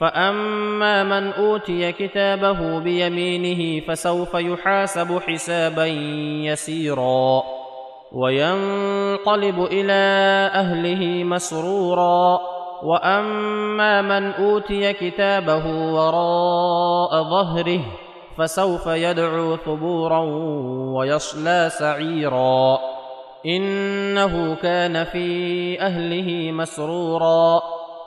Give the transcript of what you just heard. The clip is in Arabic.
فاما من اوتي كتابه بيمينه فسوف يحاسب حسابا يسيرا وينقلب إلى اهله مسرورا واما من اوتي كتابه وراء ظهره فسوف يدعو ثبورا ويصلى سعيرا انه كان في اهله مسرورا